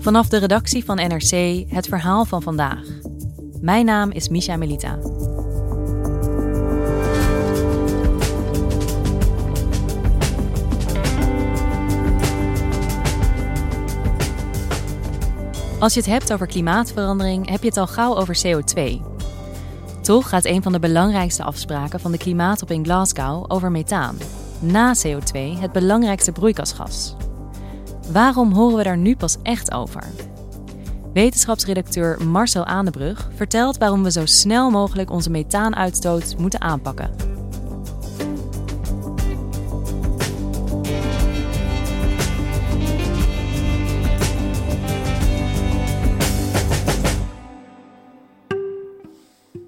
Vanaf de redactie van NRC het verhaal van vandaag. Mijn naam is Misha Melita. Als je het hebt over klimaatverandering, heb je het al gauw over CO2. Toch gaat een van de belangrijkste afspraken van de klimaatop in Glasgow over methaan. Na CO2 het belangrijkste broeikasgas. Waarom horen we daar nu pas echt over? Wetenschapsredacteur Marcel Aandebrug vertelt waarom we zo snel mogelijk onze methaanuitstoot moeten aanpakken.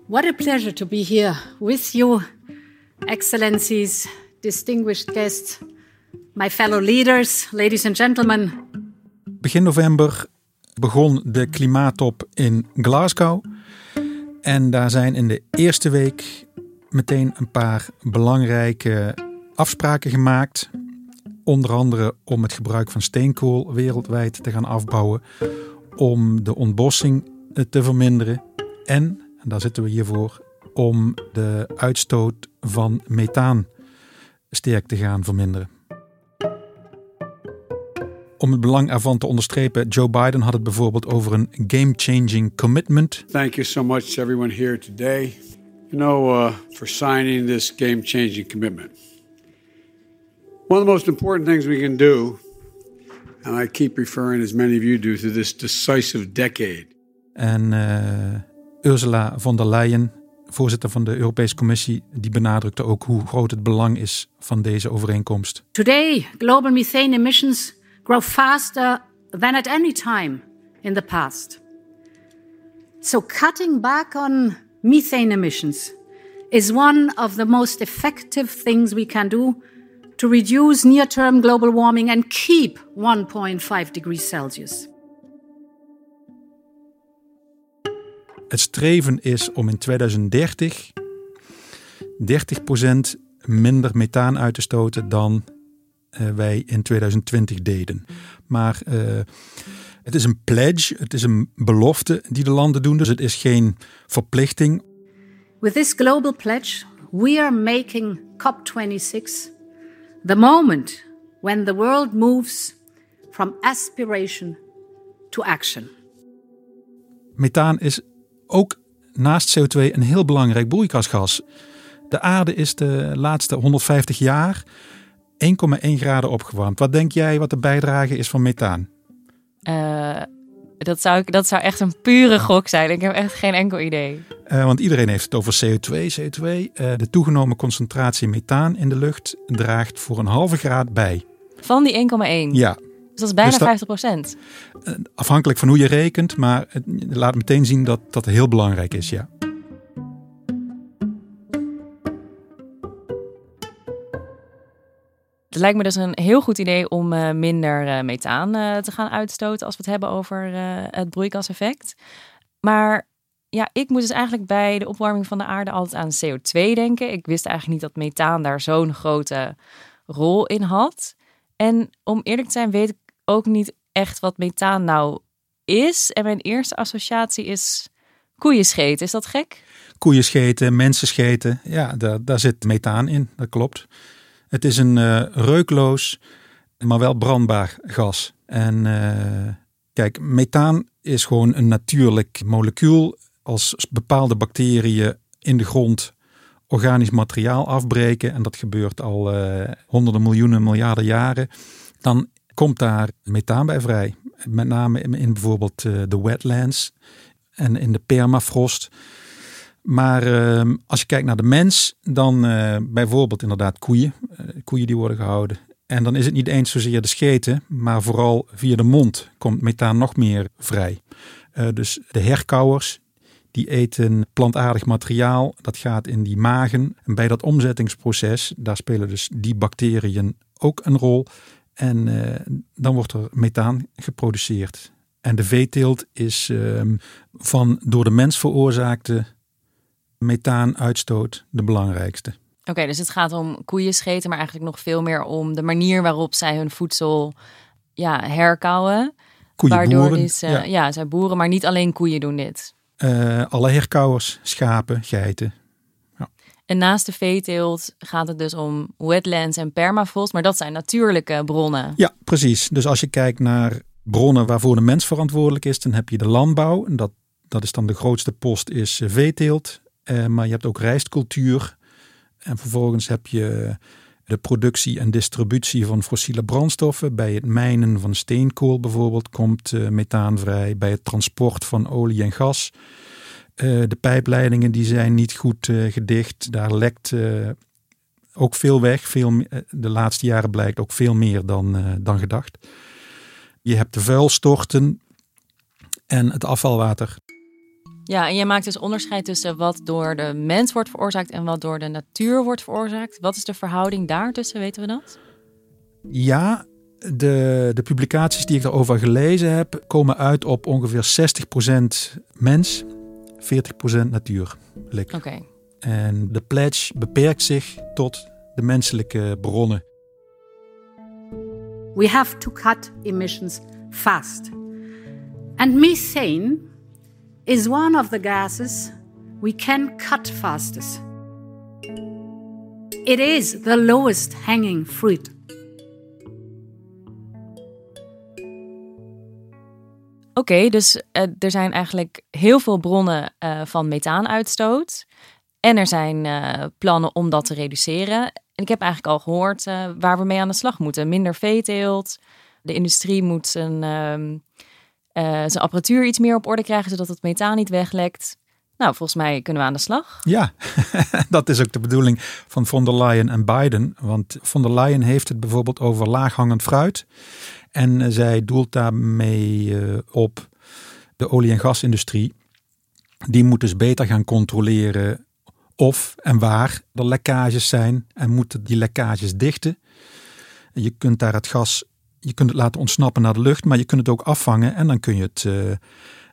What a pleasure to be here with you, Excellencies, distinguished guests, my fellow leaders, ladies and gentlemen. Begin november begon de klimaattop in Glasgow. En daar zijn in de eerste week meteen een paar belangrijke afspraken gemaakt. Onder andere om het gebruik van steenkool wereldwijd te gaan afbouwen. Om de ontbossing te verminderen. En en daar zitten we hiervoor, om de uitstoot van methaan sterk te gaan verminderen. Om het belang ervan te onderstrepen, Joe Biden had het bijvoorbeeld over een game-changing commitment. Thank you so much everyone here today. You know, uh, for signing this game-changing commitment. One of the most important things we can do, and I keep referring as many of you do to this decisive decade. En uh, Ursula von der Leyen, voorzitter van de Europese Commissie, die benadrukte ook hoe groot het belang is van deze overeenkomst. Today, global methane emissions grow faster than at any time in the past. So cutting back on methane emissions is one of the most effective things we can do to reduce near-term global warming and keep 1.5 degrees Celsius. Het streven is om in 2030 30% minder methaan uit te stoten dan wij in 2020 deden. Maar uh, het is een pledge, het is een belofte die de landen doen, dus het is geen verplichting. With this global pledge, we are making COP26 the moment when the world moves from aspiration to action. Methaan is ook naast CO2 een heel belangrijk broeikasgas. De aarde is de laatste 150 jaar 1,1 graden opgewarmd. Wat denk jij wat de bijdrage is van methaan? Uh, dat, zou ik, dat zou echt een pure gok zijn. Ik heb echt geen enkel idee. Uh, want iedereen heeft het over CO2. CO2. Uh, de toegenomen concentratie methaan in de lucht draagt voor een halve graad bij. Van die 1,1? Ja. Dus dat is bijna dus dat, 50 procent. Afhankelijk van hoe je rekent, maar het laat meteen zien dat dat heel belangrijk is, ja. Het lijkt me dus een heel goed idee om uh, minder uh, methaan uh, te gaan uitstoten als we het hebben over het broeikaseffect. Maar ja, ik moet dus eigenlijk bij de opwarming van de aarde altijd aan CO2 denken. Ik wist eigenlijk niet dat methaan daar zo'n grote rol in had. En om eerlijk te zijn, weet ik ook niet echt wat methaan nou is. En mijn eerste associatie is koeienscheten. Is dat gek? Koeienscheten, mensenscheten. Ja, daar, daar zit methaan in. Dat klopt. Het is een uh, reukloos, maar wel brandbaar gas. En uh, kijk, methaan is gewoon een natuurlijk molecuul. Als bepaalde bacteriën in de grond organisch materiaal afbreken, en dat gebeurt al uh, honderden miljoenen, miljarden jaren, dan komt daar methaan bij vrij. Met name in, bijvoorbeeld de wetlands en in de permafrost. Maar uh, als je kijkt naar de mens, dan uh, bijvoorbeeld inderdaad koeien. koeien die worden gehouden. En dan is het niet eens zozeer de scheten, maar vooral via de mond komt methaan nog meer vrij. Uh, dus de herkauwers die eten plantaardig materiaal, dat gaat in die magen. En bij dat omzettingsproces, daar spelen dus die bacteriën ook een rol. En dan wordt er methaan geproduceerd. En de veeteelt is uh, van door de mens veroorzaakte methaanuitstoot de belangrijkste. Oké, dus het gaat om koeien scheten, maar eigenlijk nog veel meer om de manier waarop zij hun voedsel ja, herkauwen. Koeien Waardoor boeren, is, ja. ja, zij boeren, maar niet alleen koeien doen dit. Uh, alle herkauwers, schapen, geiten. Ja. En naast de veeteelt gaat het dus om wetlands en permafrost, maar dat zijn natuurlijke bronnen. Ja, precies. Dus als je kijkt naar bronnen waarvoor de mens verantwoordelijk is, dan heb je de landbouw. En dat, dat is dan de grootste post, is eh, veeteelt. Uh, maar je hebt ook rijstcultuur. En vervolgens heb je de productie en distributie van fossiele brandstoffen. Bij het mijnen van steenkool bijvoorbeeld komt uh, methaan vrij. Bij het transport van olie en gas. Uh, de pijpleidingen die zijn niet goed gedicht. Daar lekt ook veel weg. Veel, de laatste jaren blijkt ook veel meer dan, dan gedacht. Je hebt de vuilstorten en het afvalwater. Ja, en je maakt dus onderscheid tussen wat door de mens wordt veroorzaakt en wat door de natuur wordt veroorzaakt. Wat is de verhouding daartussen, weten we dat? Ja, de, de publicaties die ik daarover gelezen heb, komen uit op ongeveer 60% mens, 40% natuur. Oké. Okay. En de pledge beperkt zich tot de menselijke bronnen. We have to cut emissions fast. And methane is one of the gases we can cut fastest. It is the lowest hanging fruit. Oké, dus uh, er zijn eigenlijk heel veel bronnen uh, van methaanuitstoot. En er zijn uh, plannen om dat te reduceren. En ik heb eigenlijk al gehoord waar we mee aan de slag moeten. Minder veeteelt. De industrie moet zijn ehm, uh, zijn apparatuur iets meer op orde krijgen, zodat het methaan niet weglekt. Nou, volgens mij kunnen we aan de slag. Ja, dat is ook de bedoeling van von der Leyen en Biden. Want von der Leyen heeft het bijvoorbeeld over laaghangend fruit. En uh, zij doelt daarmee uh, op de olie- en gasindustrie. Die moet dus beter gaan controleren of en waar er lekkages zijn. En moeten die lekkages dichten. Je kunt daar het gas je kunt het laten ontsnappen naar de lucht, maar je kunt het ook afvangen en dan kun je het uh,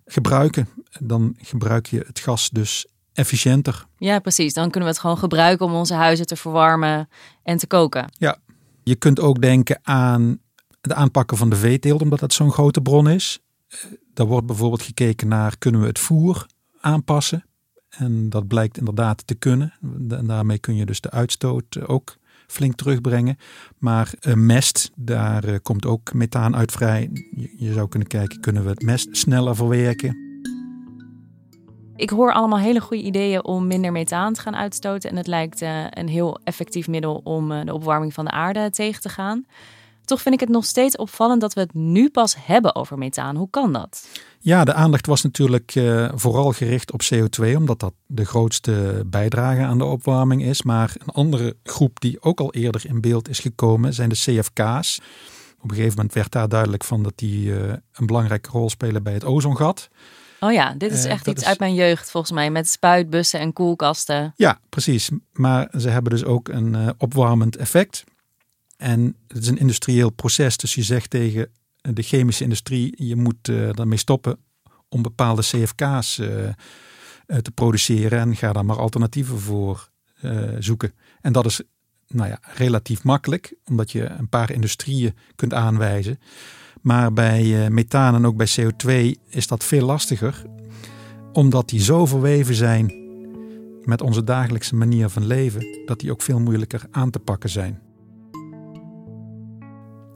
gebruiken. Dan gebruik je het gas dus efficiënter. Ja, precies. Dan kunnen we het gewoon gebruiken om onze huizen te verwarmen en te koken. Ja, je kunt ook denken aan het aanpakken van de veeteelt, omdat dat zo'n grote bron is. Eh, daar wordt bijvoorbeeld gekeken naar kunnen we het voer aanpassen. En dat blijkt inderdaad te kunnen. En daarmee kun je dus de uitstoot ook flink terugbrengen. Maar uh, mest, daar uh, komt ook methaan uit vrij. Je, zou kunnen kijken, kunnen we het mest sneller verwerken? Ik hoor allemaal hele goede ideeën om minder methaan te gaan uitstoten. En het lijkt uh, een heel effectief middel om de opwarming van de aarde tegen te gaan. Toch vind ik het nog steeds opvallend dat we het nu pas hebben over methaan. Hoe kan dat? Ja, de aandacht was natuurlijk uh, vooral gericht op CO2, omdat dat de grootste bijdrage aan de opwarming is. Maar een andere groep die ook al eerder in beeld is gekomen zijn de CFK's. Op een gegeven moment werd daar duidelijk van dat die uh, een belangrijke rol spelen bij het ozongat. Oh ja, dit is echt uh, iets is... uit mijn jeugd volgens mij, met spuitbussen en koelkasten. Ja, precies. Maar ze hebben dus ook een opwarmend effect. En het is een industrieel proces, dus je zegt tegen de chemische industrie, je moet uh, daarmee stoppen om bepaalde CFK's uh, uh, te produceren en ga daar maar alternatieven voor zoeken. En dat is nou ja, relatief makkelijk, omdat je een paar industrieën kunt aanwijzen. Maar bij methaan en ook bij CO2 is dat veel lastiger, omdat die zo verweven zijn met onze dagelijkse manier van leven, dat die ook veel moeilijker aan te pakken zijn.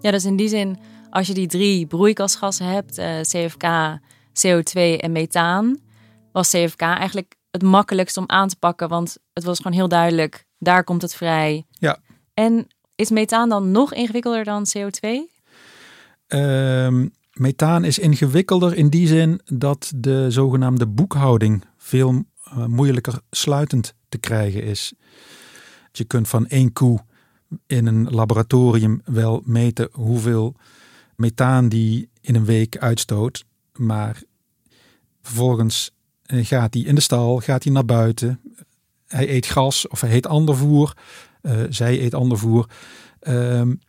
Ja, dus in die zin, als je die drie broeikasgassen hebt, uh, CFK, CO2 en methaan, was CFK eigenlijk het makkelijkst om aan te pakken, want het was gewoon heel duidelijk, daar komt het vrij. Ja. En is methaan dan nog ingewikkelder dan CO2? Um, methaan is ingewikkelder in die zin dat de zogenaamde boekhouding veel uh, moeilijker sluitend te krijgen is. Je kunt van één koe in een laboratorium wel meten hoeveel methaan die in een week uitstoot. Maar vervolgens eh, gaat hij in de stal, gaat hij naar buiten. Hij eet gras of hij eet ander voer. Uh, zij eet ander voer. Um,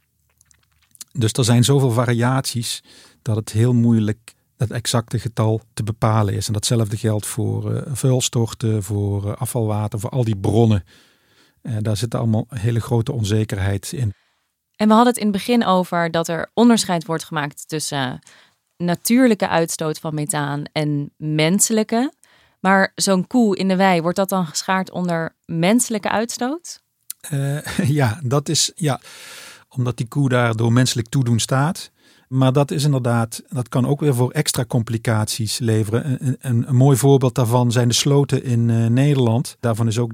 dus er zijn zoveel variaties dat het heel moeilijk het exacte getal te bepalen is. En datzelfde geldt voor uh, vuilstorten, voor afvalwater, voor al die bronnen. Uh, daar zit allemaal hele grote onzekerheid in. En we hadden het in het begin over dat er onderscheid wordt gemaakt tussen natuurlijke uitstoot van methaan en menselijke. Maar zo'n koe in de wei, wordt dat dan geschaard onder menselijke uitstoot? ja, dat is ja, omdat die koe daar door menselijk toedoen staat. Maar dat is inderdaad, dat kan ook weer voor extra complicaties leveren. Een, een, een mooi voorbeeld daarvan zijn de sloten in uh, Nederland. Daarvan is ook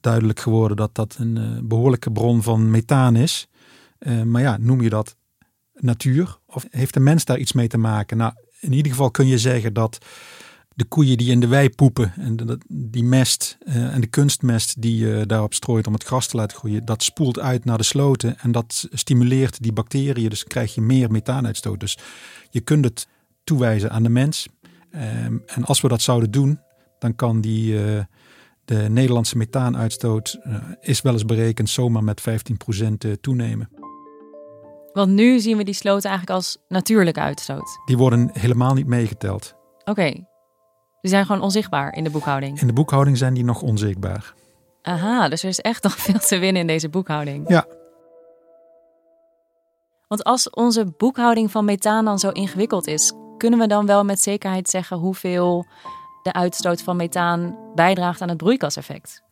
duidelijk geworden dat dat een uh, behoorlijke bron van methaan is. Uh, maar ja, noem je dat natuur? Of heeft de mens daar iets mee te maken? Nou, in ieder geval kun je zeggen dat de koeien die in de wei poepen en die mest uh, en de kunstmest die je daarop strooit om het gras te laten groeien, dat spoelt uit naar de sloten en dat stimuleert die bacteriën. Dus krijg je meer methaanuitstoot. Dus je kunt het toewijzen aan de mens. Um, en als we dat zouden doen, dan kan die, de Nederlandse methaanuitstoot uh, is wel eens berekend zomaar met 15% toenemen. Want nu zien we die sloten eigenlijk als natuurlijke uitstoot. Die worden helemaal niet meegeteld. Oké, okay. Die zijn gewoon onzichtbaar in de boekhouding. In de boekhouding zijn die nog onzichtbaar. Aha, dus er is echt nog veel te winnen in deze boekhouding. Ja. Want als onze boekhouding van methaan dan zo ingewikkeld is, kunnen we dan wel met zekerheid zeggen hoeveel de uitstoot van methaan bijdraagt aan het broeikaseffect?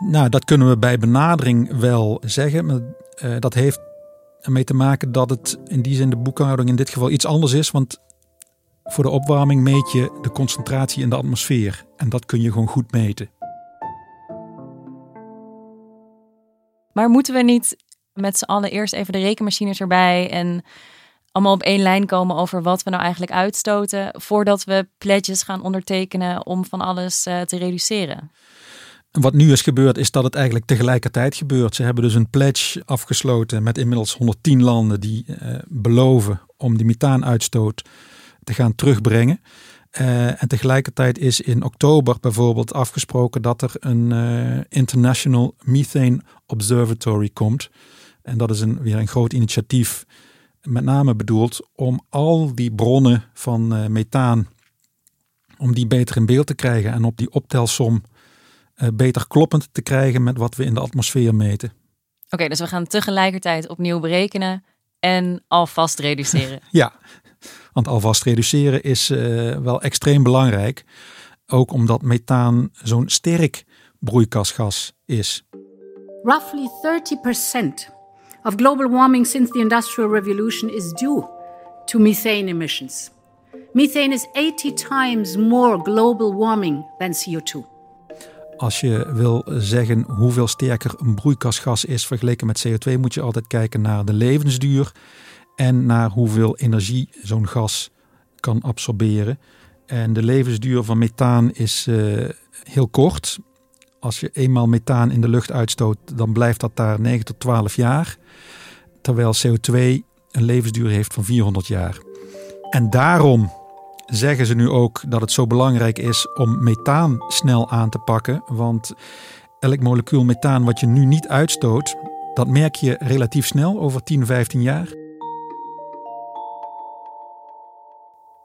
Nou, dat kunnen we bij benadering wel zeggen. Maar uh, dat heeft ermee te maken dat het in die zin de boekhouding in dit geval iets anders is. Want voor de opwarming meet je de concentratie in de atmosfeer en dat kun je gewoon goed meten. Maar moeten we niet met z'n allen eerst even de rekenmachines erbij en allemaal op één lijn komen over wat we nou eigenlijk uitstoten voordat we pledges gaan ondertekenen om van alles uh, te reduceren? Wat nu is gebeurd is dat het eigenlijk tegelijkertijd gebeurt. Ze hebben dus een pledge afgesloten met inmiddels 110 landen die uh, beloven om die methaanuitstoot te gaan terugbrengen. Uh, en tegelijkertijd is in oktober bijvoorbeeld afgesproken dat er een International Methane Observatory komt. En dat is een, weer een groot initiatief, met name bedoeld om al die bronnen van uh, methaan, om die beter in beeld te krijgen en op die optelsom beter kloppend te krijgen met wat we in de atmosfeer meten. Oké, okay, dus we gaan tegelijkertijd opnieuw berekenen en alvast reduceren. ja, want alvast reduceren is uh, wel extreem belangrijk. Ook omdat methaan zo'n sterk broeikasgas is. Roughly 30% of global warming since the Industrial Revolution is due to methane emissions. Methane is 80 times more global warming than CO2. Als je wil zeggen hoeveel sterker een broeikasgas is vergeleken met CO2, moet je altijd kijken naar de levensduur en naar hoeveel energie zo'n gas kan absorberen. En de levensduur van methaan is uh, heel kort. Als je eenmaal methaan in de lucht uitstoot, dan blijft dat daar 9 tot 12 jaar. Terwijl CO2 een levensduur heeft van 400 jaar. En daarom zeggen ze nu ook dat het zo belangrijk is om methaan snel aan te pakken. Want elk molecuul methaan wat je nu niet uitstoot, dat merk je relatief snel over 10, 15 jaar.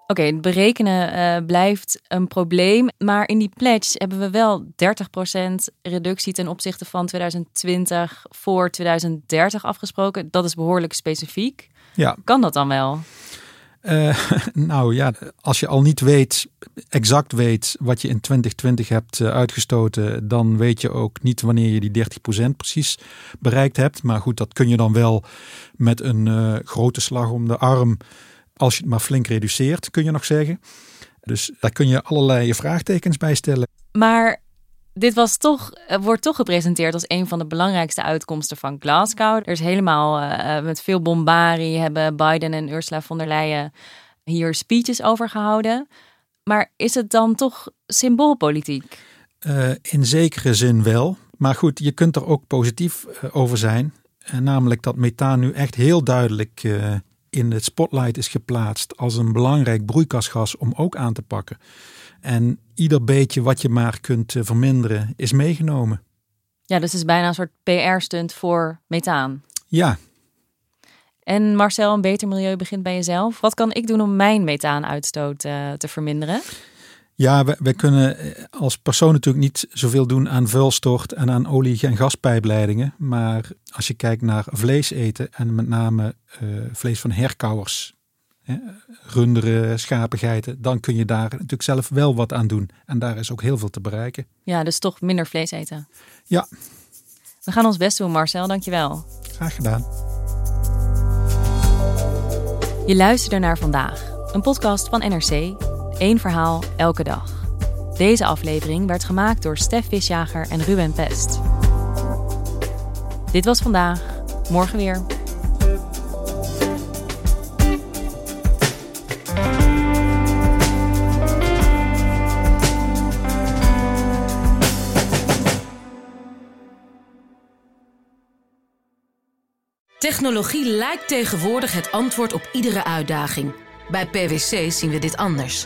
Oké, okay, het berekenen uh, blijft een probleem. Maar in die pledge hebben we wel 30% reductie ten opzichte van 2020 voor 2030 afgesproken. Dat is behoorlijk specifiek. Ja. Kan dat dan wel? Uh, nou ja, als je al niet weet, exact weet wat je in 2020 hebt uh, uitgestoten, dan weet je ook niet wanneer je die 30% precies bereikt hebt. Maar goed, dat kun je dan wel met een uh, grote slag om de arm als je het maar flink reduceert, kun je nog zeggen. Dus daar kun je allerlei vraagtekens bij stellen. Maar dit was toch, wordt toch gepresenteerd als een van de belangrijkste uitkomsten van Glasgow. Er is helemaal uh, met veel bombarie hebben Biden en Ursula von der Leyen hier speeches over gehouden. Maar is het dan toch symboolpolitiek? Uh, in zekere zin wel. Maar goed, je kunt er ook positief eh, over zijn. Namelijk dat methaan nu echt heel duidelijk uh, in het spotlight is geplaatst als een belangrijk broeikasgas om ook aan te pakken. En ieder beetje wat je maar kunt eh, verminderen is meegenomen. Ja, dus het is bijna een soort PR-stunt voor methaan. Ja. En Marcel, een beter milieu begint bij jezelf. Wat kan ik doen om mijn methaanuitstoot uh, te verminderen? Ja, wij, kunnen eh, als persoon natuurlijk niet zoveel doen aan vuilstort en aan olie- en gaspijpleidingen. Maar als je kijkt naar vlees eten en met name uh, vlees van herkauwers, hè, runderen, schapen, geiten, dan kun je daar natuurlijk zelf wel wat aan doen. En daar is ook heel veel te bereiken. Ja, dus toch minder vlees eten. Ja. We gaan ons best doen, Marcel. Dankjewel. Graag gedaan. Je luisterde naar vandaag, een podcast van NRC. Eén verhaal elke dag. Deze aflevering werd gemaakt door Stef Visjager en Ruben Pest. Dit was vandaag, morgen weer. Technologie lijkt tegenwoordig het antwoord op iedere uitdaging. Bij PwC zien we dit anders.